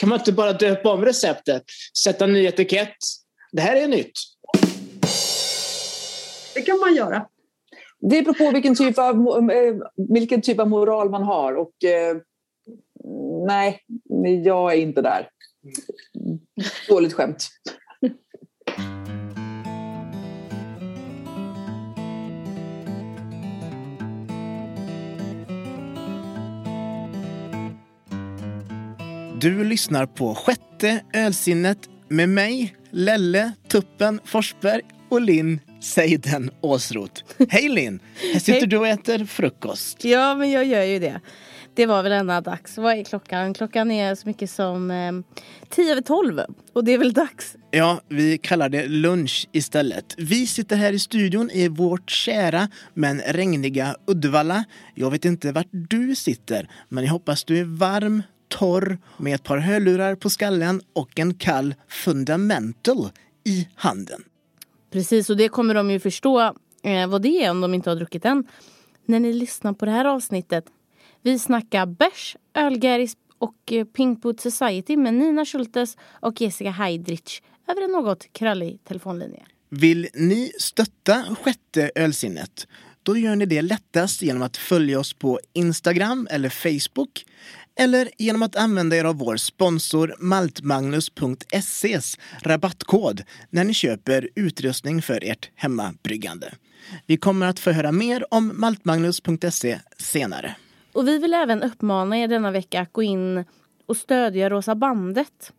Kan man inte bara döpa om receptet? Sätta ny etikett? Det här är nytt. Det kan man göra. Det beror på vilken typ av, eh, vilken typ av moral man har. Och, eh, nej, jag är inte där. Dåligt skämt. Du lyssnar på sjätte ölsinnet med mig, Lelle Tuppen Forsberg och Linn Seiden Åsroth. Hej Linn! Här sitter du och äter frukost. Ja, men jag gör ju det. Det var väl denna dags. Vad är klockan? Klockan är så mycket som eh, tio över tolv. Och det är väl dags. Ja, vi kallar det lunch istället. Vi sitter här i studion i vårt kära men regniga Uddevalla. Jag vet inte vart du sitter, men jag hoppas du är varm, torr med ett par hörlurar på skallen och en kall fundamental i handen. Precis, och det kommer de ju förstå eh, vad det är om de inte har druckit än. När ni lyssnar på det här avsnittet. Vi snackar bärs, ölgäris och eh, Pink Boot Society med Nina Schultes och Jessica Heidrich över en något krallig telefonlinje. Vill ni stötta sjätte ölsinnet? Då gör ni det lättast genom att följa oss på Instagram eller Facebook eller genom att använda er av vår sponsor maltmagnus.ses rabattkod när ni köper utrustning för ert hemmabryggande. Vi kommer att få höra mer om maltmagnus.se senare. Och vi vill även uppmana er denna vecka att gå in och stödja Rosa bandet.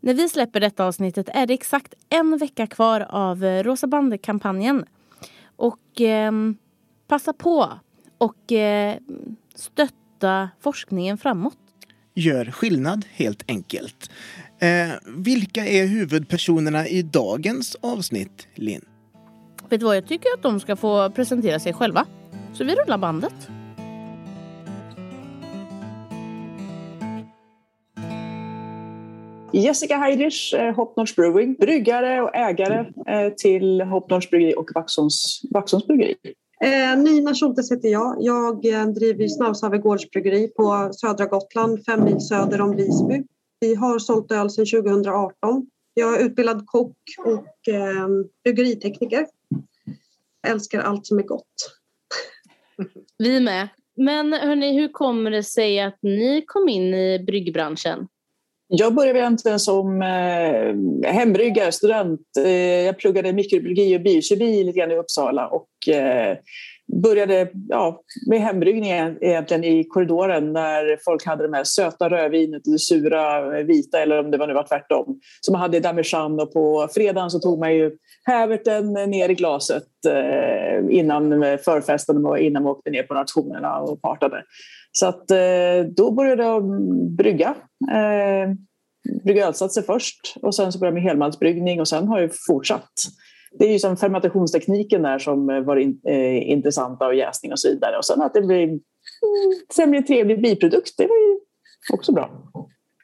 När vi släpper detta avsnittet är det exakt en vecka kvar av Rosa bandet-kampanjen. Och eh, passa på och eh, stötta forskningen framåt. Gör skillnad helt enkelt. Eh, vilka är huvudpersonerna i dagens avsnitt, Linn? Vet du vad, jag tycker att de ska få presentera sig själva. Så vi rullar bandet. Jessica Heidrich, eh, Hopnotch Brewing, bryggare och ägare eh, till Hopnotch Bryggeri och Vaxholms, Vaxholms Bryggeri. Eh, Nina Schultes heter jag. Jag eh, driver Snavsave gårdsbryggeri på södra Gotland, fem mil söder om Visby. Vi har sålt öl sedan 2018. Jag är utbildad kock och eh, bryggeritekniker. Älskar allt som är gott. Vi med. Men hörni, hur kommer det sig att ni kom in i bryggbranschen? Jag började egentligen som eh, hembryggare, student. Eh, jag pluggade mikrobiologi och biokemi lite grann i Uppsala och eh, började ja, med hembryggning egentligen i korridoren när folk hade det här söta rödvinet och det sura eh, vita eller om det var nu var tvärtom. Så man hade damejeanne och på fredagen så tog man ju häverten ner i glaset eh, innan eh, förfesten och innan man åkte ner på nationerna och partade. Så att, eh, då började jag brygga. Eh, brygga ölsatser först och sen så började jag med helmaltsbryggning och sen har jag fortsatt. Det är ju som fermentationstekniken där som eh, var in, eh, intressanta och jäsning och så vidare. Och sen att det blir mm, sen blir en trevlig biprodukt, det var ju också bra.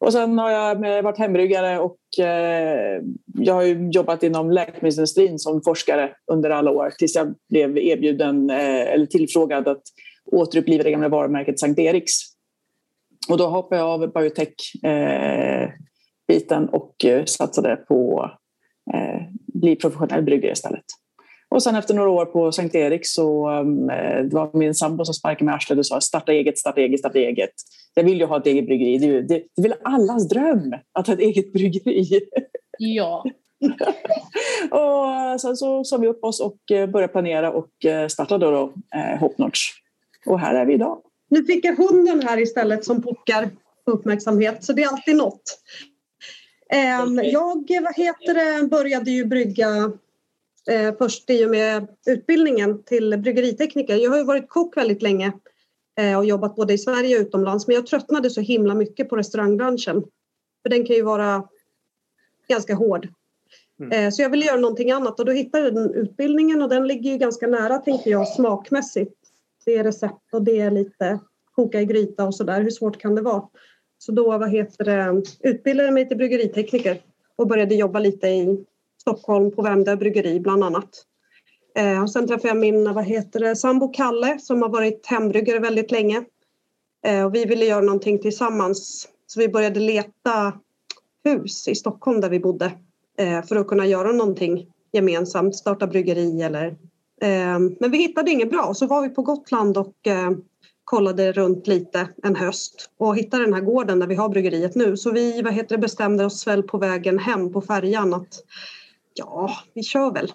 Och sen har jag varit hembryggare och eh, jag har ju jobbat inom läkemedelsindustrin som forskare under alla år tills jag blev erbjuden eh, eller tillfrågad att återuppliva det gamla varumärket Sankt Eriks. Och då hoppade jag av biotech-biten och eh, satsade på eh, bli professionell bryggare istället. Och sen efter några år på Sankt Erik så eh, det var min sambo som sparkade mig i arslet och sa starta eget, starta eget, starta eget. Jag vill ju ha ett eget bryggeri. Det är, ju- det, det är väl allas dröm att ha ett eget bryggeri. Ja. och sen så sa vi upp oss och började planera och startade då, då eh, Hopnotch. Och här är vi idag. Nu fick jag hunden här istället som pockar på uppmärksamhet, så det är alltid något. Ehm, jag vad heter det, började ju brygga eh, först i och med utbildningen till bryggeritekniker. Jag har ju varit kock väldigt länge eh, och jobbat både i Sverige och utomlands. Men jag tröttnade så himla mycket på restaurangbranschen. För den kan ju vara ganska hård. Mm. Så jag ville göra någonting annat och då hittade jag den utbildningen och den ligger ju ganska nära tänkte jag smakmässigt. Det är recept och det är lite koka i gryta och sådär. Hur svårt kan det vara? Så då vad heter det, utbildade jag mig till bryggeritekniker och började jobba lite i Stockholm på Värmdö bryggeri bland annat. Eh, och sen träffade jag min vad heter det, sambo Kalle som har varit hembryggare väldigt länge. Eh, och vi ville göra någonting tillsammans så vi började leta hus i Stockholm där vi bodde eh, för att kunna göra någonting gemensamt, starta bryggeri eller men vi hittade inget bra så var vi på Gotland och eh, kollade runt lite en höst och hittade den här gården där vi har bryggeriet nu. Så vi vad heter det, bestämde oss väl på vägen hem på färjan att ja, vi kör väl.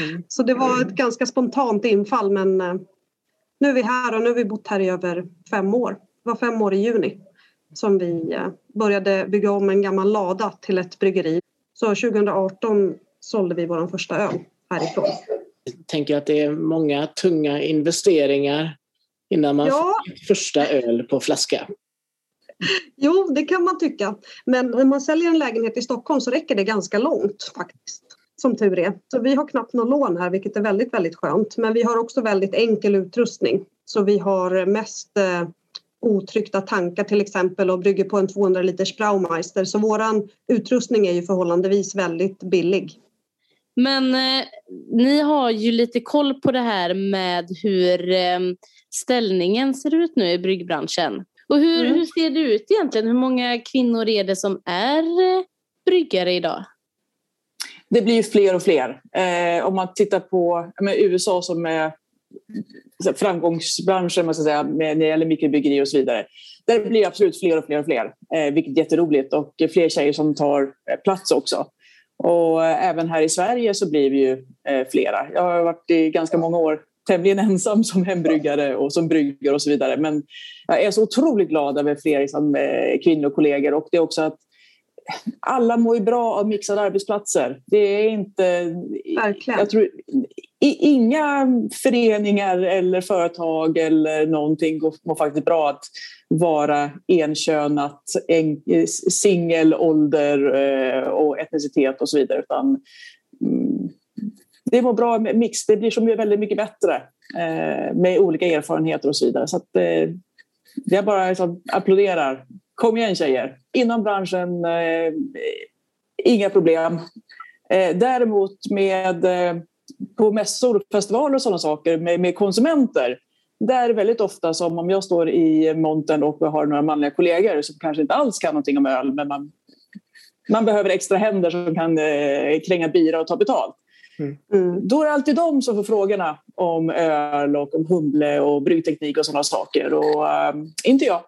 Mm. Så det var ett ganska spontant infall men eh, nu är vi här och nu har vi bott här i över fem år. Det var fem år i juni som vi eh, började bygga om en gammal lada till ett bryggeri. Så 2018 sålde vi vår första öl härifrån. Tänker att det är många tunga investeringar innan man ja. får första öl på flaska. Jo, det kan man tycka. Men när man säljer en lägenhet i Stockholm så räcker det ganska långt faktiskt. Som tur är. Så vi har knappt något lån här vilket är väldigt, väldigt skönt. Men vi har också väldigt enkel utrustning. Så vi har mest eh, otryckta tankar till exempel och brygger på en 200 liters Braumeister. Så våran utrustning är ju förhållandevis väldigt billig. Men eh, ni har ju lite koll på det här med hur eh, ställningen ser ut nu i bryggbranschen. Och hur, mm. hur ser det ut egentligen? Hur många kvinnor är det som är eh, bryggare idag? Det blir fler och fler. Eh, om man tittar på USA som är framgångsbranschen man ska säga, med, när det gäller mikrobryggeri och så vidare. Där blir det absolut fler och fler och fler, eh, vilket är jätteroligt. Och fler tjejer som tar eh, plats också. Och eh, även här i Sverige så blir vi ju eh, flera. Jag har varit i ganska många år tämligen ensam som hembryggare och som bryggare och så vidare. Men jag är så otroligt glad över fler liksom, eh, kvinnokollegor och det är också att alla mår ju bra av mixade arbetsplatser. Det är inte... Verkligen. Jag tror, inga föreningar eller företag eller någonting mår faktiskt bra att vara enkönat, en, singel, ålder eh, och etnicitet och så vidare. Utan, mm, det mår bra mix. Det blir så väldigt mycket bättre eh, med olika erfarenheter och så vidare. Så att, eh, jag bara liksom applåderar. Kom igen tjejer! Inom branschen, eh, inga problem. Eh, däremot med eh, på mässor, och festivaler och sådana saker med, med konsumenter där är det väldigt ofta som om jag står i montern och har några manliga kollegor som kanske inte alls kan någonting om öl men man, man behöver extra händer som kan eh, kränga bira och ta betalt. Mm. mm. Då är det alltid de som får frågorna om öl och om humle och bryggteknik och sådana saker och äh, inte jag.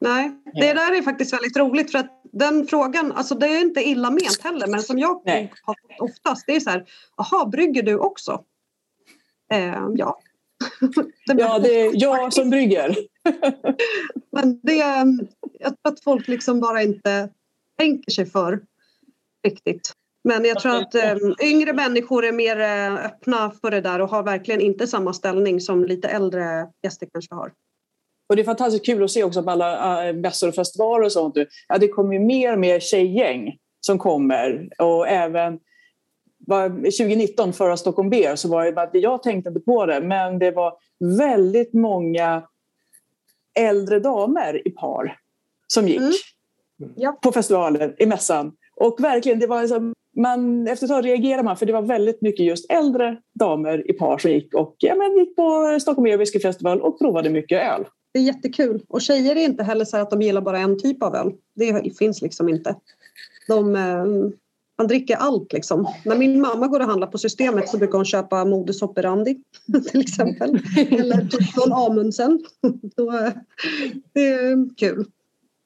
Nej, det där är faktiskt väldigt roligt för att den frågan, alltså det är inte illa ment heller men som jag Nej. har fått oftast det är så här, jaha brygger du också? Eh, ja. ja, det är jag som brygger. men det, jag tror att folk liksom bara inte tänker sig för riktigt. Men jag tror att um, yngre människor är mer uh, öppna för det där och har verkligen inte samma ställning som lite äldre gäster kanske har. Och det är fantastiskt kul att se också på alla uh, mässor och festivaler och sånt. Ja, det kommer mer och mer tjejgäng som kommer och även 2019 förra Stockholm Beer så var det bara, jag tänkte inte på det men det var väldigt många äldre damer i par som gick mm. På festivalen, i mässan. Och verkligen, det var liksom, man, efter ett tag reagerade man för det var väldigt mycket just äldre damer i par som gick och ja, men gick på Stockholm Beer Whisky Festival och provade mycket öl. Det är jättekul. Och tjejer är inte heller så att de gillar bara en typ av öl. Det finns liksom inte. De, eh, man dricker allt liksom. När min mamma går och handlar på systemet så brukar hon köpa Modus operandi till exempel. Eller typ från Amundsen. det är kul.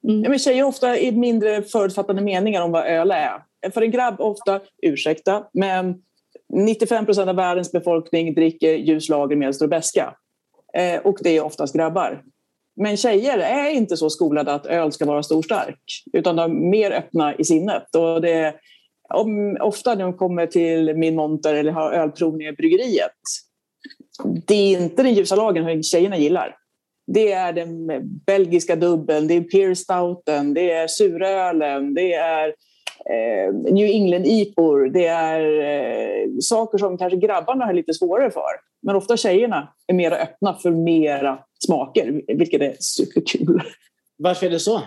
Mm. Men tjejer ofta i mindre förutfattade meningar om vad öl är. För en grabb ofta, ursäkta, men 95 procent av världens befolkning dricker ljus lager, medelstor beska. Eh, och det är oftast grabbar. Men tjejer är inte så skolade att öl ska vara stor stark utan de är mer öppna i sinnet. Och det, om, ofta när de kommer till min monter eller har ölprovning i bryggeriet det är inte den ljusa lagen som tjejerna gillar. Det är den belgiska dubbeln, det är Pierstouten, det är surölen, det är eh, New England IPOR. Det är eh, saker som kanske grabbarna har lite svårare för. Men ofta tjejerna är mer öppna för mera smaker, vilket är superkul. Varför är det så?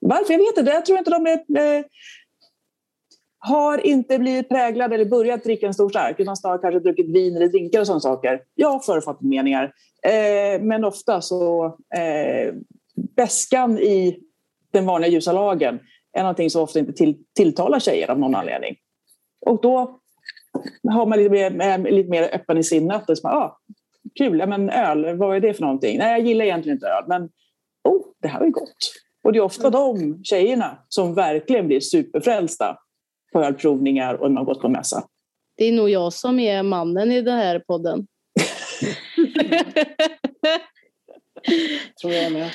Varför? Jag vet inte. Jag tror inte de är, eh, har inte blivit präglad eller börjat dricka en stor stark utan snarare kanske druckit vin eller drinkar och sådana saker. Jag har förutfattat meningar. Eh, men ofta så... Eh, bäskan i den vanliga ljusa lagen är någonting som ofta inte till, tilltalar tjejer av någon anledning. Och då har man lite mer, eh, lite mer öppen i sinnet. Och så, ah, kul, ja, men öl, vad är det för någonting? Nej, jag gillar egentligen inte öl, men oh, det här är gott. Och det är ofta de tjejerna som verkligen blir superfrälsta på ölprovningar och när man gått på mässa. Det är nog jag som är mannen i den här podden. tror jag med.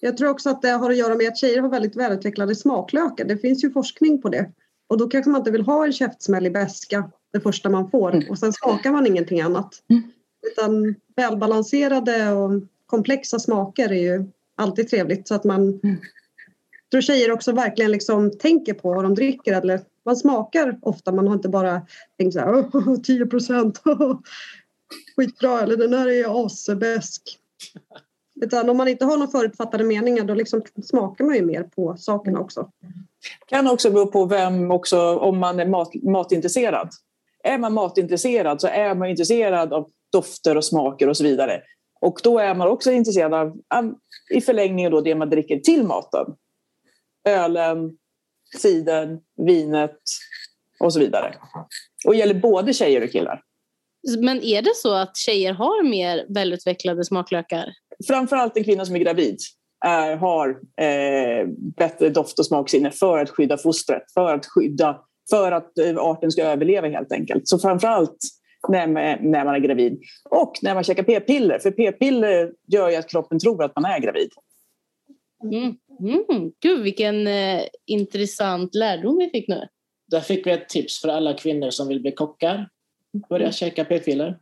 Jag tror också att det har att göra med att tjejer har väldigt välutvecklade smaklökar. Det finns ju forskning på det. Och då kanske man inte vill ha en käftsmällig beska det första man får mm. och sen smakar man ingenting annat. Mm. Utan välbalanserade och komplexa smaker är ju alltid trevligt så att man mm tror tjejer också verkligen liksom tänker på vad de dricker eller man smakar ofta, man har inte bara tänkt så här oh, 10 procent, skitbra eller den här är asbäsk. Utan om man inte har några förutfattade meningar då liksom smakar man ju mer på sakerna också. kan också bero på vem också, om man är mat, matintresserad. Är man matintresserad så är man intresserad av dofter och smaker och så vidare. Och då är man också intresserad av, i förlängningen, då, det man dricker till maten. Ölen, cidern, vinet och så vidare. Och gäller både tjejer och killar. Men är det så att tjejer har mer välutvecklade smaklökar? Framförallt en kvinna som är gravid är, har eh, bättre doft och smaksinne för att skydda fostret, för att skydda för att eh, arten ska överleva helt enkelt. Så framförallt när, när man är gravid och när man käkar p-piller. För p-piller gör ju att kroppen tror att man är gravid. Mm. Mm. Gud, vilken eh, intressant lärdom vi fick nu. Där fick vi ett tips för alla kvinnor som vill bli kockar. Börja mm. käka p-piller.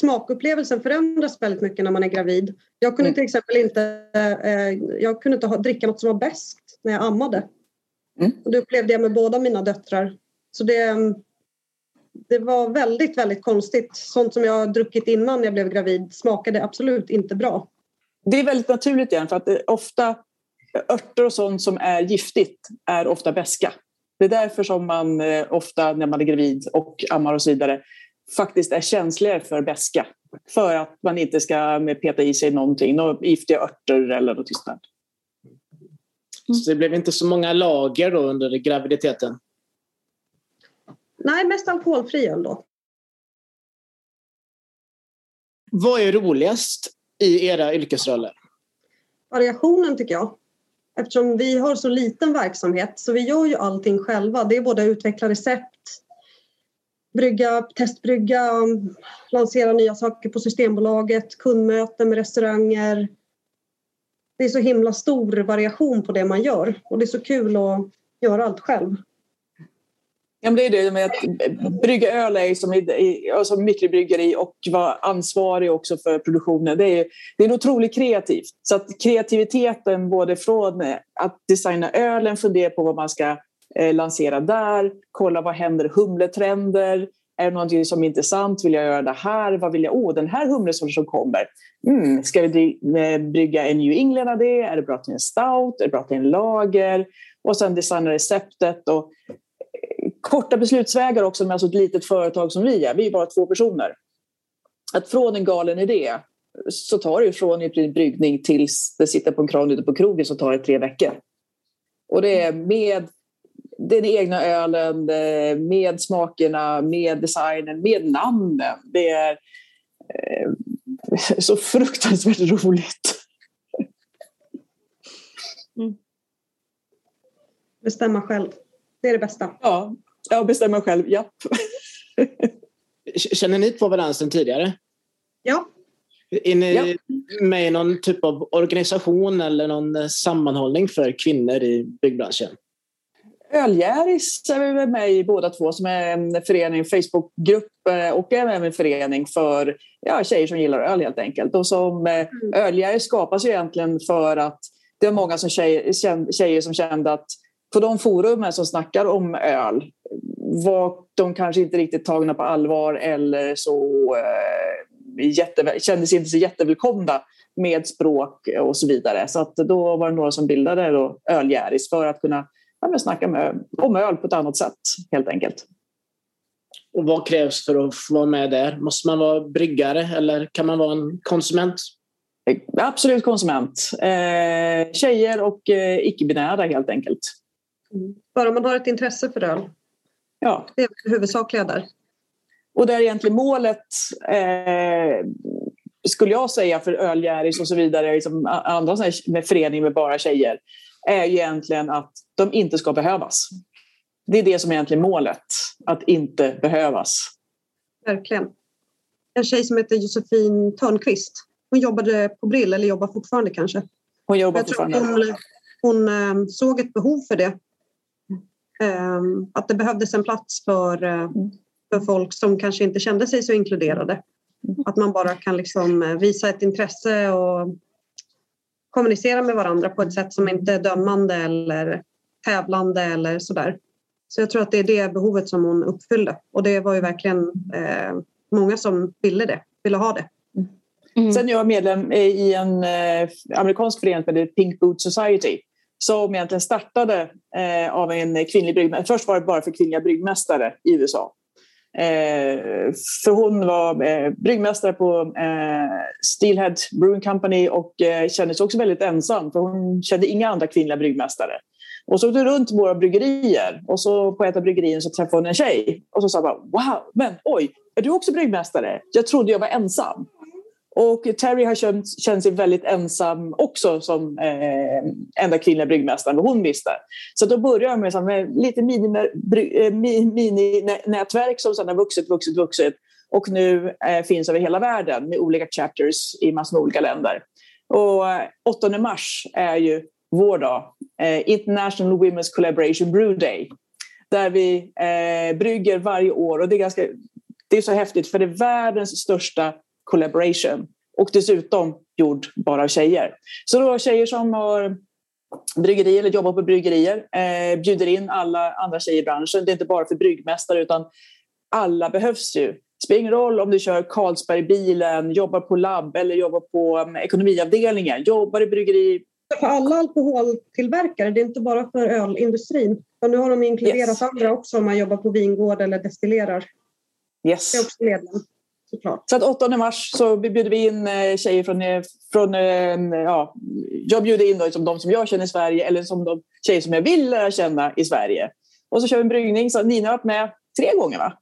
Smakupplevelsen förändras väldigt mycket när man är gravid. Jag kunde mm. till exempel inte, eh, jag kunde inte ha, dricka något som var bäst när jag ammade. Mm. Och det upplevde jag med båda mina döttrar. Så det, det var väldigt, väldigt konstigt. Sånt som jag druckit innan jag blev gravid smakade absolut inte bra. Det är väldigt naturligt igen för att ofta örter och sånt som är giftigt är ofta beska. Det är därför som man eh, ofta när man är gravid och ammar och så vidare faktiskt är känsligare för beska. För att man inte ska peta i sig någonting, några giftiga örter eller något sånt. Så det blev inte så många lager då under graviditeten? Nej, mest alkoholfri öl då. Vad är roligast i era yrkesroller? Variationen tycker jag. Eftersom vi har så liten verksamhet så vi gör ju allting själva. Det är både utveckla recept, brygga, testbrygga, lansera nya saker på Systembolaget, kundmöten med restauranger. Det är så himla stor variation på det man gör och det är så kul att göra allt själv. Ja, men det är det med att brygga öl är som, i, alltså mikrobryggeri och vara ansvarig också för produktionen. Det är, det är otroligt kreativt. Så att kreativiteten både från eh, att designa ölen, fundera på vad man ska eh, lansera där, kolla vad händer, humletrender, är det någonting som är intressant? Vill jag göra det här? Vad vill jag? Åh, oh, den här humlesorten som kommer. Mm, ska vi eh, brygga en New England av det? Är det bra till en stout? Är det bra till en lager? Och sen designa receptet. Och korta beslutsvägar också med alltså ett litet företag som vi är. Vi är bara två personer. Att från en galen idé så tar det från en bryggning tills det sitter på en kran ute på krogen så tar det tre veckor. Och det är med den egna ölen, med smakerna, med designen, med namnen. Det är eh, så fruktansvärt roligt. Mm. Bestämma själv. Det är det bästa. Ja, jag bestämmer själv, japp. Känner ni på varandra sedan tidigare? Ja. Är ni ja. med i någon typ av organisation eller någon sammanhållning för kvinnor i byggbranschen? Ölgäris är vi med i båda två som är en förening, Facebookgrupp eh, och även en förening för ja, tjejer som gillar öl helt enkelt. Och som eh, mm. Ölgäris skapas ju egentligen för att det är många som tjejer, tjejer som kände att på de forumen som snackar om öl var de kanske inte riktigt tagna på allvar eller så eh, jätte, kändes inte så jättevälkomna med språk och så vidare. Så att då var det några som bildade då Ölgäris för att kunna ja, snacka med, om öl på ett annat sätt helt enkelt. Och vad krävs för att få vara med där? Måste man vara bryggare eller kan man vara en konsument? Absolut konsument. Eh, tjejer och eh, icke-binära helt enkelt. Bara man har ett intresse för öl. Ja. Det är det huvudsakliga där. Och där egentligen målet eh, skulle jag säga för Ölgäris och så vidare, liksom andra med förening med bara tjejer, är ju egentligen att de inte ska behövas. Det är det som är egentligen målet, att inte behövas. Verkligen. En tjej som heter Josefin Törnqvist, hon jobbade på Brill, eller jobbar fortfarande kanske. Hon jobbar fortfarande. Hon, hon um, såg ett behov för det. Um, att det behövdes en plats för, uh, för folk som kanske inte kände sig så inkluderade. Att man bara kan liksom eh, visa ett intresse och kommunicera med varandra på ett sätt som inte är dömande eller tävlande eller sådär. Så jag tror att det är det behovet som hon uppfyllde och det var ju verkligen eh, många som ville det, ville ha det. Mm. Sen är jag medlem i en eh, amerikansk förening som heter Pink Boot Society som egentligen startade eh, av en kvinnlig bryggmästare. Först var det bara för kvinnliga bryggmästare i USA. Eh, för hon var eh, bryggmästare på eh, Steelhead Brewing Company och eh, kändes också väldigt ensam för hon kände inga andra kvinnliga bryggmästare. Och så åkte runt våra bryggerier och så på ett av bryggerierna så träffade hon en tjej och så sa bara wow, men oj, är du också bryggmästare? Jag trodde jag var ensam. Och Terry har känt, känt sig väldigt ensam också som eh, enda kvinnliga bryggmästaren, och hon visste. Så då började jag med, så, med lite mininätverk mini, eh, som sedan har vuxit, vuxit, vuxit och nu eh, finns över hela världen med olika chapters i massor med olika länder. Och eh, 8 mars är ju vår dag, eh, International Women's Collaboration Brew Day, där vi eh, brygger varje år och det är, ganska, det är så häftigt för det är världens största collaboration och dessutom gjord bara av tjejer. Så då tjejer som har bryggerier eller jobbar på bryggerier eh, bjuder in alla andra tjejer i branschen. Det är inte bara för bryggmästare utan alla behövs ju. Det spelar ingen roll om du kör Carlsbergbilen, jobbar på labb eller jobbar på um, ekonomiavdelningen, jobbar i bryggeri. För alla alkoholtillverkare, det är inte bara för ölindustrin. Nu har de inkluderat yes. andra också om man jobbar på vingård eller destillerar. Yes. Det är också medlem såklart. Så att 8 mars så bjuder vi in eh, tjejer från, eh, från eh, ja, jag bjuder in då, liksom de som jag känner i Sverige eller som de tjejer som jag vill lära känna i Sverige. Och så kör vi en bryggning. Så Nina har varit med tre gånger va?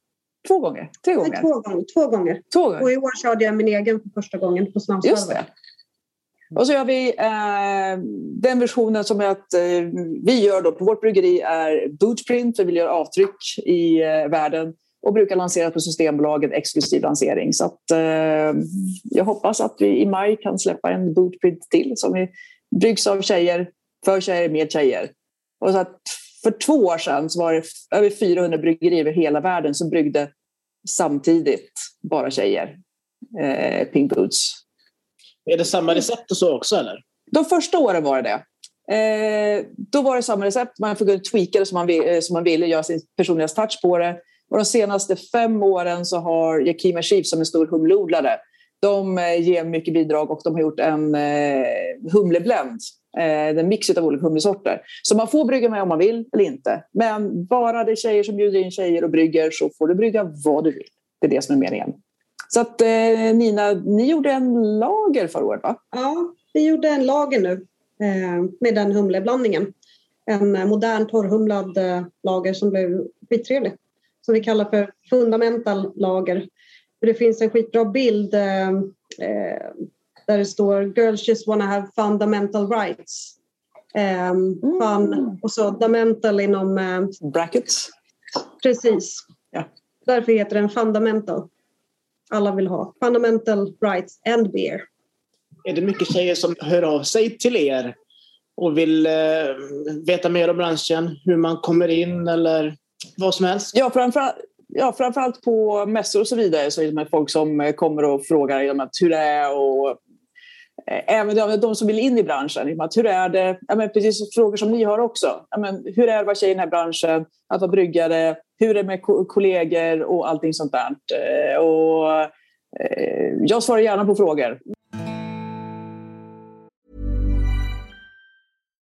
Två gånger? Tre gånger? Två, gånger. två gånger. Två gånger. Och i år körde jag min egen för första gången på snabbstarven. Just det. Och så gör vi eh, den versionen som är att eh, vi gör då på vårt bryggeri är bootprint, vi vill göra avtryck i eh, världen och brukar lansera på Systembolaget exklusiv lansering. Så att, eh, jag hoppas att vi i maj kan släppa en bootprint till som bryggs av tjejer, för tjejer, med tjejer. Och så att för två år sedan så var det över 400 bryggerier över hela världen som bryggde samtidigt bara tjejer. Eh, Pink Boots. Är det samma recept och så också eller? De första åren var det det. Eh, då var det samma recept, man fick tweaka det som man, vill, eh, som man ville, göra sin personliga touch på det. Och de senaste fem åren så har Yakima Chief som är stor humleodlare de eh, ger mycket bidrag och de har gjort en eh, humlebländ, eh, en mix av olika humlesorter. Så man får brygga med om man vill eller inte. Men bara det är tjejer som bjuder in tjejer och brygger så får du brygga vad du vill. Det är det som är meningen. Så att Nina, ni gjorde en lager förra året va? Ja, vi gjorde en lager nu med den humleblandningen. En modern torrhumlad lager som blev skittrevlig som vi kallar för fundamental lager. Det finns en skitbra bild eh, eh, där det står “Girls just wanna have fundamental rights”. Eh, fun, mm. och så fundamental inom... Eh, Brackets? Precis. Ja. Därför heter den fundamental. Alla vill ha fundamental rights and beer. Är det mycket tjejer som hör av sig till er och vill eh, veta mer om branschen, hur man kommer in eller vad som helst? Ja, framförallt, ja, framförallt på mässor och så vidare så är det folk som eh, kommer och frågar hur det är och eh, även de som vill in i branschen. Liksom hur är det? Ja, men precis frågor som ni har också. Ja, men hur är det att vara tjej i den här branschen? Att vara bryggare? Hur är det med kollegor och allting sånt där? Eh, och, eh, jag svarar gärna på frågor.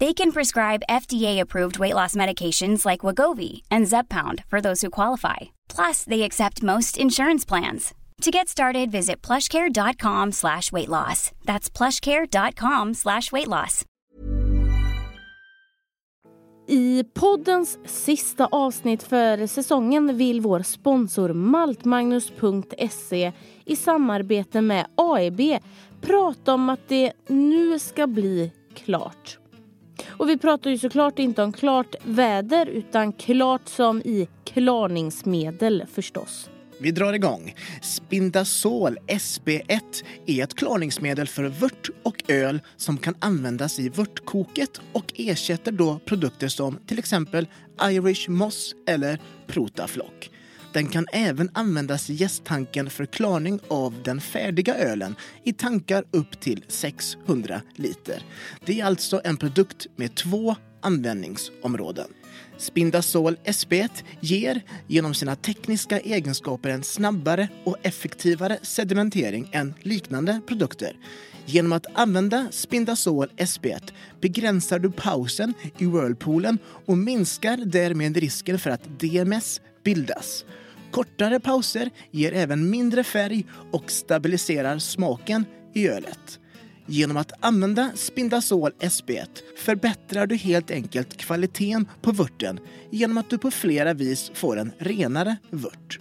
They can prescribe FDA-approved weight loss medications like Wagovi and Zeppound for those who qualify. Plus, they accept most insurance plans. To get started, visit plushcare.com slash weight loss. That's plushcare.com slash weight loss. I poddens sista avsnitt för säsongen vill vår sponsor Maltmagnus.se i samarbete med AEB prata om att det nu ska bli klart. Och vi pratar ju såklart inte om klart väder utan klart som i klarningsmedel förstås. Vi drar igång. Spindazol SB1 är ett klarningsmedel för vört och öl som kan användas i vörtkoket och ersätter då produkter som till exempel Irish Moss eller Protaflock. Den kan även användas i gästtanken för klarning av den färdiga ölen i tankar upp till 600 liter. Det är alltså en produkt med två användningsområden. Spindazol SP1 ger genom sina tekniska egenskaper en snabbare och effektivare sedimentering än liknande produkter. Genom att använda Spindazol SP1 begränsar du pausen i whirlpoolen och minskar därmed risken för att DMS bildas. Kortare pauser ger även mindre färg och stabiliserar smaken i ölet. Genom att använda Spindazol SB1 förbättrar du helt enkelt kvaliteten på vörten genom att du på flera vis får en renare vört.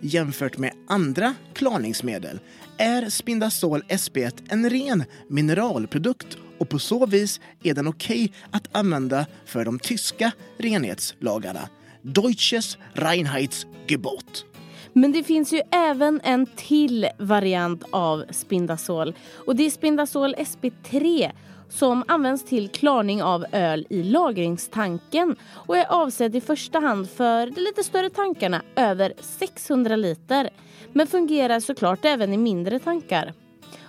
Jämfört med andra klarningsmedel är Spindazol SB1 en ren mineralprodukt och på så vis är den okej okay att använda för de tyska renhetslagarna Deutsches Reinheitsgebot. Men det finns ju även en till variant av spindasol. och det är Spindasol SP3 som används till klarning av öl i lagringstanken och är avsedd i första hand för de lite större tankarna, över 600 liter. Men fungerar såklart även i mindre tankar.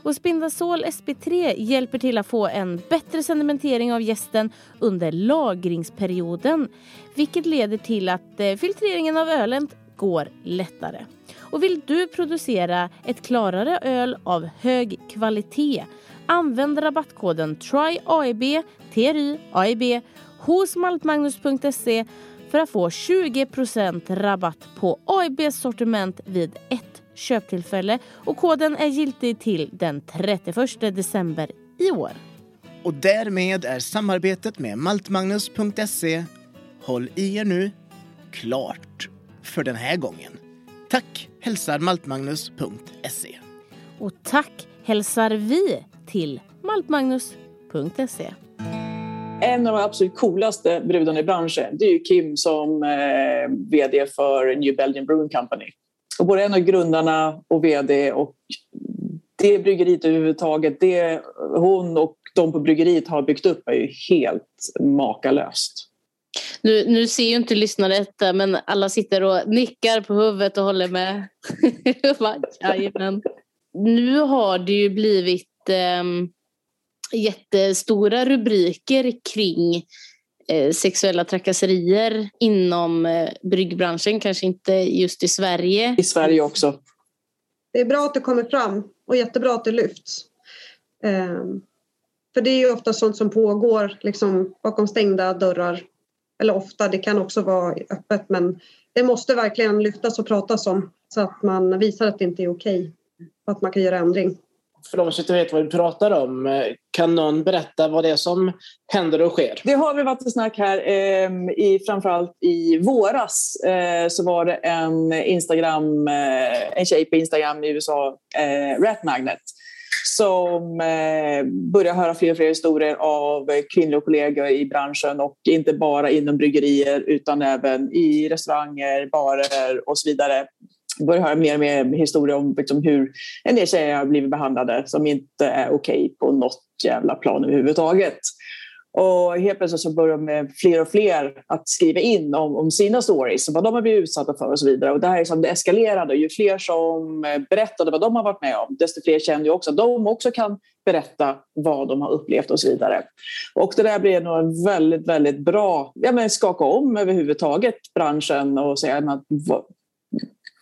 Och Spindazol SP3 hjälper till att få en bättre sedimentering av gästen under lagringsperioden vilket leder till att eh, filtreringen av ölen går lättare. Och vill du producera ett klarare öl av hög kvalitet använd rabattkoden TRYAIB, TRY AIB hos maltmagnus.se för att få 20% rabatt på AIBs sortiment vid ett köptillfälle och koden är giltig till den 31 december i år. Och därmed är samarbetet med maltmagnus.se Håll i er nu, klart för den här gången. Tack hälsar maltmagnus.se. Och tack hälsar vi till maltmagnus.se. En av de absolut coolaste brudarna i branschen det är ju Kim som eh, vd för New Belgian Brewing Company. Och både en av grundarna och vd och det bryggeriet överhuvudtaget, det hon och de på bryggeriet har byggt upp är ju helt makalöst. Nu, nu ser ju inte lyssnare detta men alla sitter och nickar på huvudet och håller med. Jajamän. Nu har det ju blivit eh, jättestora rubriker kring eh, sexuella trakasserier inom eh, bryggbranschen, kanske inte just i Sverige. I Sverige också. Det är bra att det kommer fram och jättebra att det lyfts. Um, För det är ju ofta sånt som pågår liksom, bakom stängda dörrar. Eller ofta, det kan också vara öppet men det måste verkligen lyftas och pratas om så att man visar att det inte är okej och att man kan göra ändring. För de som inte vet vad vi pratar om, eh, kan någon berätta vad det är som händer och sker? Det har vi varit ett snack här. Eh, i, framförallt i våras eh, så var det en, Instagram, eh, en tjej på Instagram i USA, eh, Rat Magnet, som eh, börjar höra fler och fler historier av kvinnliga kollegor i branschen och inte bara inom bryggerier utan även i restauranger, barer och så vidare börjar höra mer och mer historier om liksom, hur en del tjejer har blivit behandlade som inte är okej okay på något jävla plan överhuvudtaget. Och helt plötsligt så börjar med fler och fler att skriva in om, om sina stories, vad de har blivit utsatta för och så vidare. Och det här är som det eskalerade. Ju fler som berättade vad de har varit med om, desto fler kände ju också att de också kan berätta vad de har upplevt och så vidare. Och det där blev nog en väldigt, väldigt bra, ja men skaka om överhuvudtaget branschen och säga att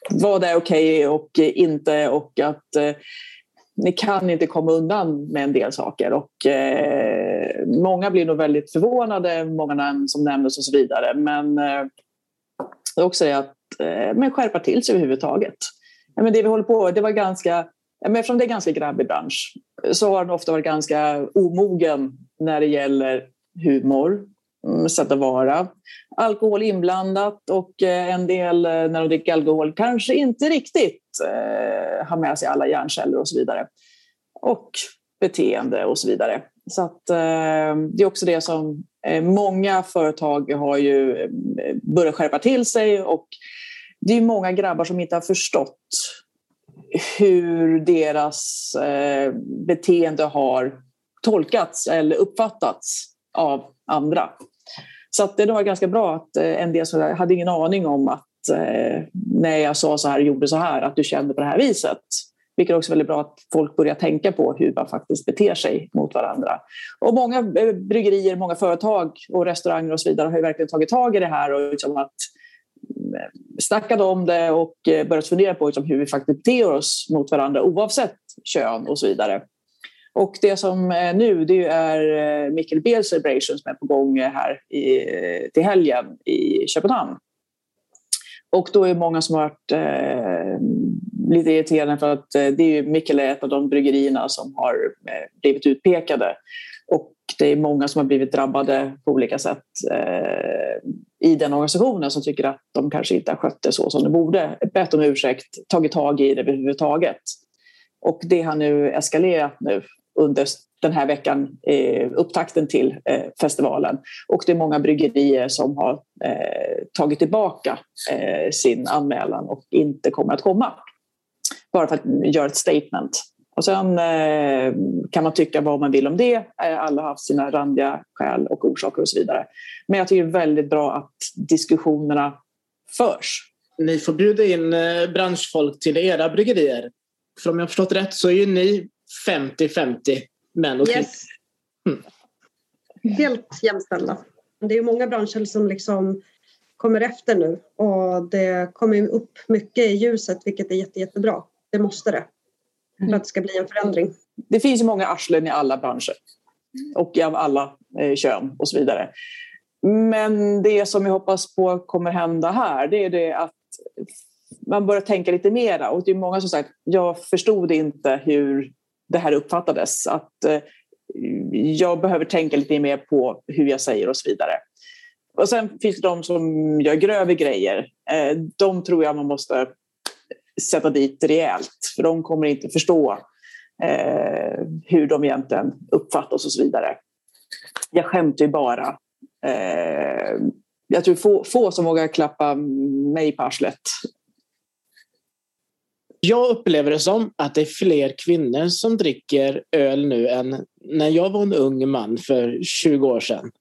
vad är okej okay och inte och att eh, ni kan inte komma undan med en del saker. Och, eh, många blir nog väldigt förvånade, många namn som nämndes och så vidare. Men eh, det är också det att eh, men skärpa till sig överhuvudtaget. Ja, men det vi håller på det var ganska, men eftersom det är ganska grabbig bransch så har den ofta varit ganska omogen när det gäller humor, Mm, sätt att vara. Alkohol inblandat och eh, en del eh, när de dricker alkohol kanske inte riktigt eh, har med sig alla hjärnceller och så vidare. Och beteende och så vidare. Så att, eh, det är också det som eh, många företag har ju eh, börjat skärpa till sig och det är många grabbar som inte har förstått hur deras beteende har tolkats eller uppfattats av andra. Så att det var ganska bra att eh, en del som hade ingen aning om att eh, när jag sa så här och gjorde så här, att du kände på det här viset. Vilket är också väldigt bra att folk börjar tänka på hur man faktiskt beter sig mot varandra. Och många eh, bryggerier, många företag och restauranger och så vidare har ju verkligen tagit tag i det här och liksom att eh, snackat om det och börjat fundera på liksom hur vi faktiskt beter oss mot varandra oavsett kön och så vidare. Och det som är nu det är eh, Mikkel Beer Celebration som är på gång eh, här i, till helgen i Köpenhamn. Och då är det många som har varit eh, lite irriterade för att det är Mikkel är ett av de bryggerierna som har blivit utpekade. Och det är många som har blivit drabbade på olika sätt eh, i den organisationen som tycker att de kanske inte har skött det så som de borde. Bett om ursäkt, tagit tag i det överhuvudtaget. Och det har nu eskalerat nu under den här veckan, eh, upptakten till eh, festivalen. Och det är många bryggerier som har eh, tagit tillbaka eh, sin anmälan och inte kommer att komma. Bara för att göra ett statement. Och sen eh, kan man tycka vad man vill om det. Eh, alla har haft sina randiga skäl och orsaker och så vidare. Men jag tycker det är väldigt bra att diskussionerna förs. Ni får bjuda in eh, branschfolk till era bryggerier. För om jag har förstått rätt så är ju ni 50-50 män och kvinnor. Yes. Mm. Helt jämställda. Det är många branscher som liksom kommer efter nu och det kommer upp mycket i ljuset vilket är jätte, jättebra. Det måste det. För att det ska bli en förändring. Det finns ju många arslen i alla branscher och av alla eh, kön och så vidare. Men det som jag hoppas på kommer hända här det är det att man börjar tänka lite mera. Och det är många som sagt, jag förstod inte hur det här uppfattades. Att eh, jag behöver tänka lite mer på hur jag säger och så vidare. Och sen finns det de som gör grövre grejer. Eh, de tror jag man måste sätta dit rejält för de kommer inte förstå eh, hur de egentligen uppfattas och så vidare. Jag skämtar ju bara. Jag tror få, få som vågar klappa mig på arslet jag upplever det som att det är fler kvinnor som dricker öl nu än när jag var en ung man för 20 år sedan.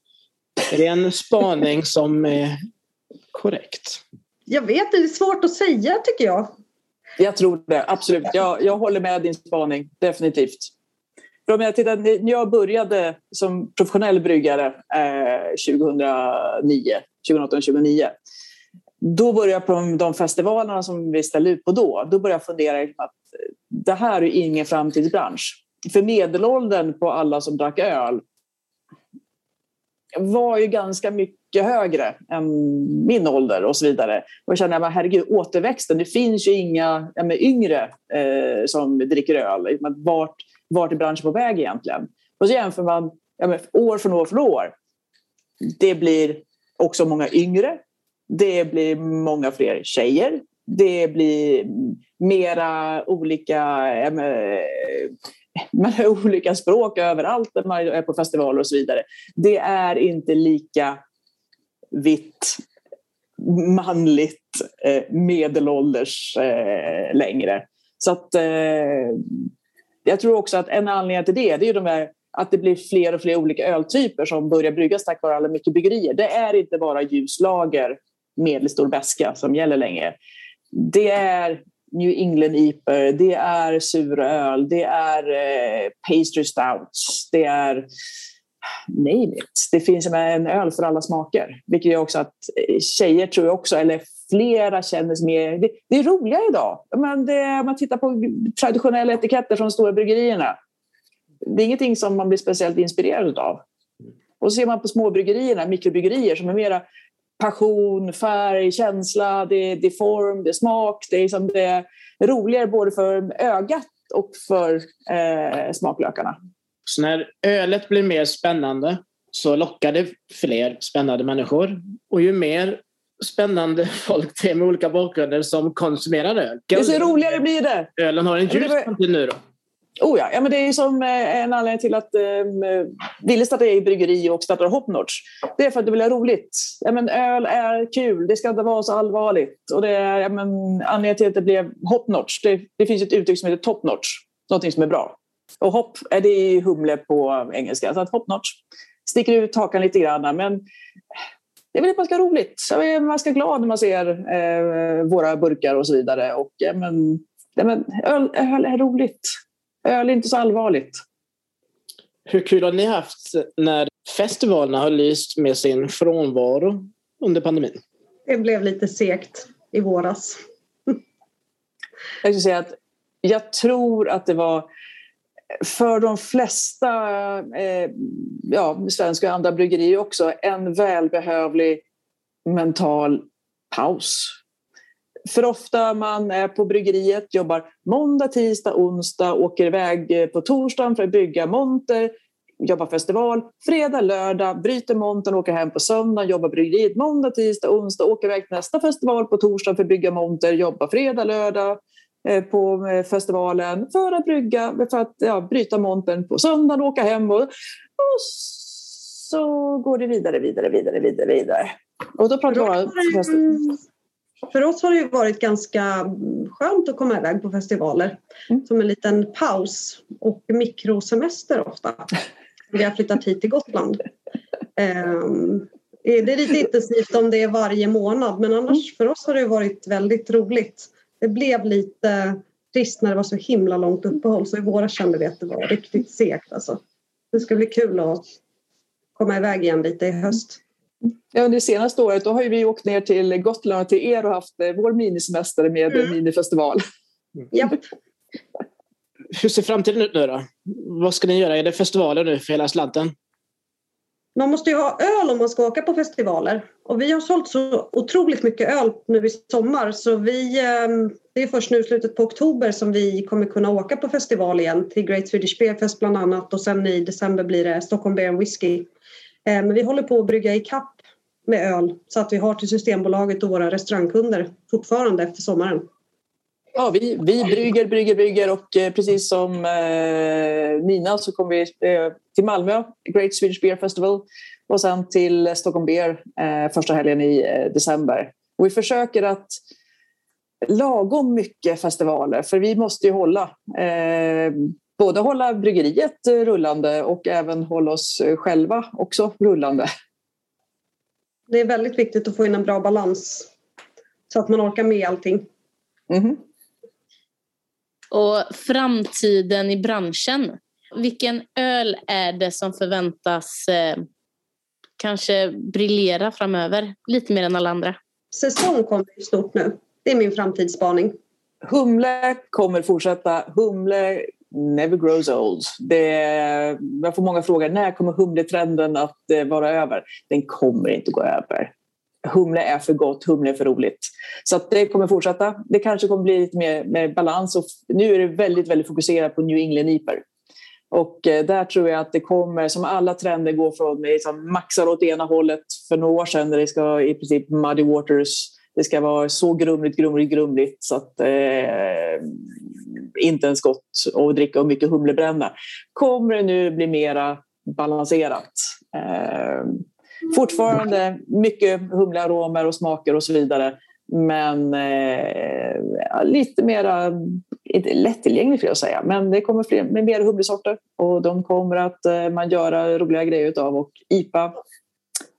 Är det en spaning som är korrekt? Jag vet, det är svårt att säga tycker jag. Jag tror det, absolut. Jag, jag håller med din spaning, definitivt. För om jag tittar, när jag började som professionell bryggare eh, 2009, 2008-2009 då började jag på de festivalerna som vi ställde ut på då, då började jag fundera liksom att eh, det här är ingen framtidsbransch. för medelåldern på alla som drack öl var ju ganska mycket högre än min ålder och så vidare. Och jag kände, herregud, återväxten, det finns ju inga men, yngre eh, som dricker öl. Vart, vart är branschen på väg egentligen? Och så jämför man ja, men, år från år från år. Det blir också många yngre. Det blir många fler tjejer. Det blir mera olika eh, man har olika språk överallt när man är på festivaler och så vidare. Det är inte lika vitt, manligt, eh, medelålders eh, längre. Så att, jag tror också att en anledning till det, det är de här, att det blir fler och fler olika öltyper som börjar bryggas tack vare alla mycket bryggerier. Det är inte bara ljuslager, medelstor beska som gäller längre. Det är New England Iper, det är suröl, det är eh, pastry stouts, det är name it. Det finns en öl för alla smaker. Vilket gör också att eh, tjejer tror jag också, eller flera känner sig mer... Det, det är roliga idag. Men det, om man tittar på traditionella etiketter från de stora bryggerierna. Det är ingenting som man blir speciellt inspirerad av. Och så ser man på småbryggerierna, mikrobryggerier som är mera passion, färg, känsla, det är, det är form, det är smak. Det är, liksom, det är roligare både för ögat och för eh, smaklökarna. Så när ölet blir mer spännande så lockar det fler spännande människor. Och ju mer spännande folk det är med olika bakgrunder som konsumerar öl. Desto roligare blir det! Ölen har en ljus framtid nu då. Oh ja, ja men det är som eh, en anledning till att eh, Ville startade i bryggeri och startade Hopnotch. Det är för att det vill ha roligt. Ja, men öl är kul, det ska inte vara så allvarligt. Och det är ja, men, anledningen till att det blev Hopnotch. Det, det finns ett uttryck som heter Topnotch, någonting som är bra. Och hopp, eh, är det humle på engelska. Så att Hopnotch sticker ut hakan lite grann. Men det är väl att man ska ha roligt. Man ska vara glad när man ser eh, våra burkar och så vidare. Och, ja, men, ja, men, öl, öl är roligt. Öl är inte så allvarligt. Hur kul har ni haft när festivalerna har lyst med sin frånvaro under pandemin? Det blev lite segt i våras. Jag skulle säga att jag tror att det var för de flesta eh, ja, svenska och andra bryggerier också en välbehövlig mental paus för ofta man är på bryggeriet, jobbar måndag, tisdag, onsdag, åker iväg eh, på torsdagen för att bygga monter, jobbar festival, fredag, lördag, bryter montern, åker hem på söndag, jobbar bryggeriet måndag, tisdag, onsdag, åker iväg till nästa festival på torsdag för att bygga monter, jobbar fredag, lördag eh, på eh, festivalen för att brygga, för att ja, bryta montern på söndagen, åka hem och, och så går det vidare, vidare, vidare, vidare, vidare. Och då pratar vi för oss har det varit ganska skönt att komma iväg på festivaler. Mm. Som en liten paus och mikrosemester ofta. Vi har flyttat hit till Gotland. Um, det är lite intensivt om det är varje månad men annars mm. för oss har det varit väldigt roligt. Det blev lite trist när det var så himla långt uppehåll så i våras kände vi att det var riktigt segt. Alltså. Det ska bli kul att komma iväg igen lite i höst. Ja, det senaste året då har vi åkt ner till Gotland och till er och haft eh, vår minisemester med mm. minifestival. Ja. Hur ser framtiden ut nu då? Vad ska ni göra? Är det festivaler nu för hela slanten? Man måste ju ha öl om man ska åka på festivaler. Och vi har sålt så otroligt mycket öl nu i sommar så vi, ehm, det är först nu i slutet på oktober som vi kommer kunna åka på festival igen till Great Swedish Beer Fest bland annat och sen i december blir det Stockholm Beer Whisky. Eh, men vi håller på att brygga i kapp med öl så att vi har till Systembolaget och våra restaurangkunder fortfarande efter sommaren. Ja, vi, vi brygger, brygger, brygger och eh, precis som eh, Nina så kommer vi eh, till Malmö, Great Swedish Beer Festival och sen till Stockholm Beer eh, första helgen i eh, december. Och vi försöker att lagom mycket festivaler för vi måste ju hålla eh, både hålla bryggeriet rullande och även hålla oss själva också rullande. Det är väldigt viktigt att få in en bra balans så att man orkar med allting. Mm. Och framtiden i branschen. Vilken öl är det som förväntas eh, kanske briljera framöver lite mer än alla andra? Säsong kommer stort nu. Det är min framtidsspaning. Humle kommer fortsätta. Humle never grows old. Det, jag får många frågor, när kommer humletrenden att eh, vara över? Den kommer inte gå över. Humle är för gott, humle är för roligt. Så att det kommer fortsätta. Det kanske kommer bli lite mer med balans. Och nu är det väldigt, väldigt fokuserat på New England IPer. Och eh, där tror jag att det kommer, som alla trender, gå från liksom, maxar åt ena hållet för några år sedan där det ska i princip muddy waters det ska vara så grumligt, grumligt, grumligt så att eh, inte ens gott att dricka och mycket humlebränna. Kommer det nu bli mera balanserat. Eh, fortfarande mycket humlearomer och smaker och så vidare. Men eh, lite mera, inte lättillgängligt skulle jag säga, men det kommer fler, med mer humlesorter och de kommer att eh, man göra roliga grejer av och IPA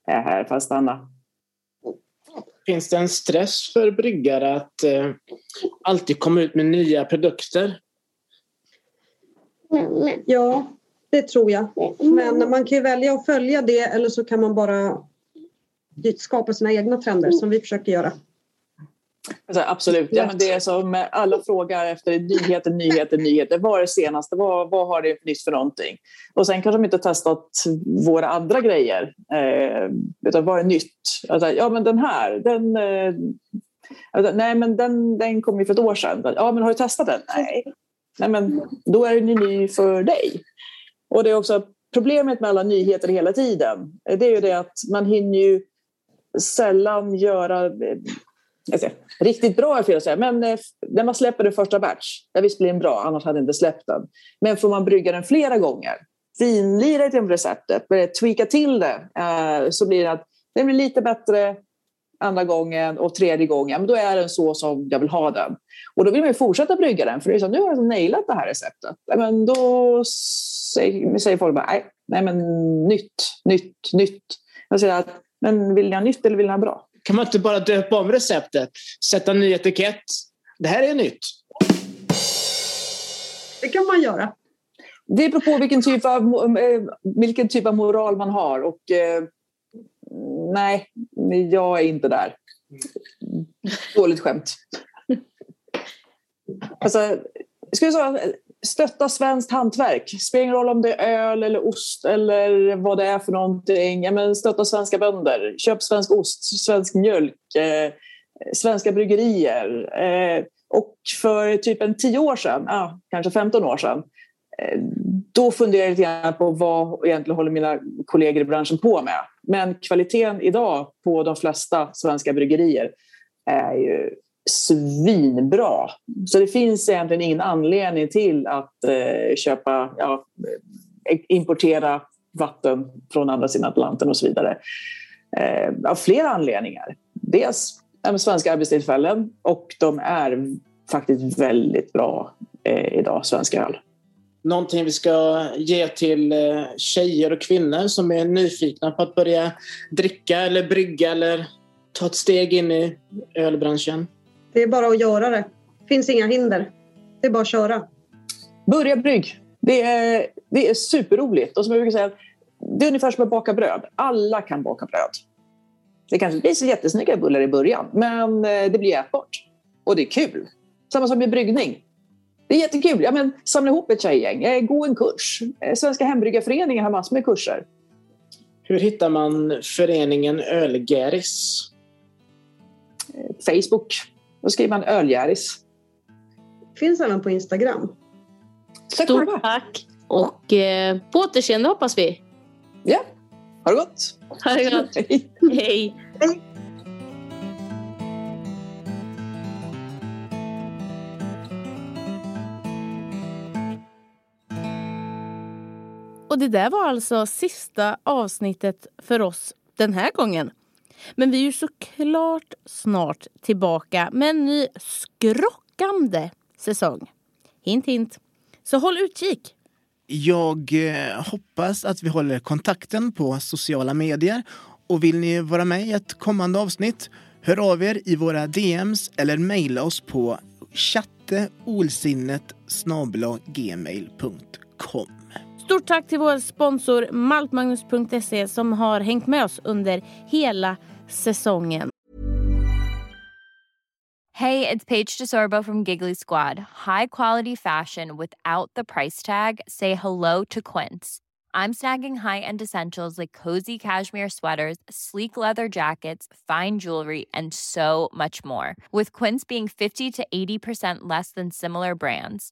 är här för att stanna. Finns det en stress för bryggare att eh, alltid komma ut med nya produkter? Ja, det tror jag. Men man kan ju välja att följa det eller så kan man bara skapa sina egna trender som vi försöker göra. Alltså, absolut. Ja, men det är som alla frågar efter nyheter, nyheter, nyheter. Vad är det senaste? Vad, vad har det nytt för någonting? Och sen kanske de inte testat våra andra grejer. Eh, utan vad är nytt? Alltså, ja, men den här, den... Eh, alltså, nej, men den, den kom ju för ett år sedan. Ja, men har du testat den? Nej. Nej, men då är den ju ny för dig. Och det är också problemet med alla nyheter hela tiden. Det är ju det att man hinner ju sällan göra Alltså, riktigt bra är fel att säga, men eh, när man släpper den första batch, Ja visst blir den bra, annars hade jag inte släppt den. Men får man brygga den flera gånger, finlira till receptet, börja tweaka till det, eh, så blir det att den blir lite bättre andra gången och tredje gången, men då är den så som jag vill ha den. Och då vill man ju fortsätta brygga den, för det är så, nu har jag alltså nailat det här receptet. Men då säger, säger folk bara, nej, nej men nytt, nytt, nytt. Jag säger att, men vill ni ha nytt eller vill ni ha bra? Kan man inte bara döpa om receptet? Sätta en ny etikett? Det här är nytt. Det kan man göra. Det beror på vilken typ av, eh, vilken typ av moral man har. Och, eh, nej, jag är inte där. Dåligt skämt. Alltså, jag skulle säga, stötta svenskt hantverk. Spelar ingen roll om det är öl eller ost eller vad det är för någonting. Ja, men stötta svenska bönder. Köp svensk ost, svensk mjölk, eh, svenska bryggerier. Eh, och för typ en tio år sedan, ah, kanske 15 år sedan, eh, då funderade jag lite grann på vad egentligen håller mina kollegor i branschen på med. Men kvaliteten idag på de flesta svenska bryggerier är ju svinbra. Så det finns egentligen ingen anledning till att eh, köpa, ja, eh, importera vatten från andra sidan Atlanten och så vidare. Eh, av flera anledningar. Dels med svenska arbetstillfällen och de är faktiskt väldigt bra eh, idag, svenska öl. Någonting vi ska ge till eh, tjejer och kvinnor som är nyfikna på att börja dricka eller brygga eller ta ett steg in i ölbranschen? Det är bara att göra det. Det finns inga hinder. Det är bara att köra. Börja brygg. Det är, det är superroligt. Och som jag brukar säga, det är ungefär som att baka bröd. Alla kan baka bröd. Det kanske blir så jättesnygga bullar i början, men eh, det blir ätbart. Och det är kul. Samma som med bryggning. Det är jättekul. Ja, men, samla ihop ett tjejgäng, eh, gå en kurs. Eh, Svenska hembryggarföreningen har massor med kurser. Hur hittar man föreningen Ölgäris? Facebook. Då skriver man ölgäris. Finns även på Instagram. Stort tack! Och eh, på återseende hoppas vi. Ja, ha det gott! Ha det gott! Hej! Hej! Hej. Och det där var alltså sista avsnittet för oss den här gången. Men vi är ju såklart snart tillbaka med en ny skrockande säsong. Hint hint. Så håll utkik! Jag eh, hoppas att vi håller kontakten på sociala medier och vill ni vara med i ett kommande avsnitt hör av er i våra DMs eller mejla oss på chatteolsinnet gmail.com Stort tack till vår sponsor maltmagnus.se som har hängt med oss under hela säsongen. Hej, det är Paige DeSorbo från Giggly Squad. High quality fashion without the price tag. Say hello to Quince. I'm snagging high-end essentials like cozy cashmere sweaters, sleek leather jackets, fine jewelry, and so much more. With Quince being 50 to 80% less than similar brands.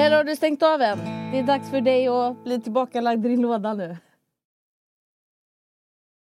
Eller har du stängt av än? Det är dags för dig att bli tillbakalagd i din låda nu.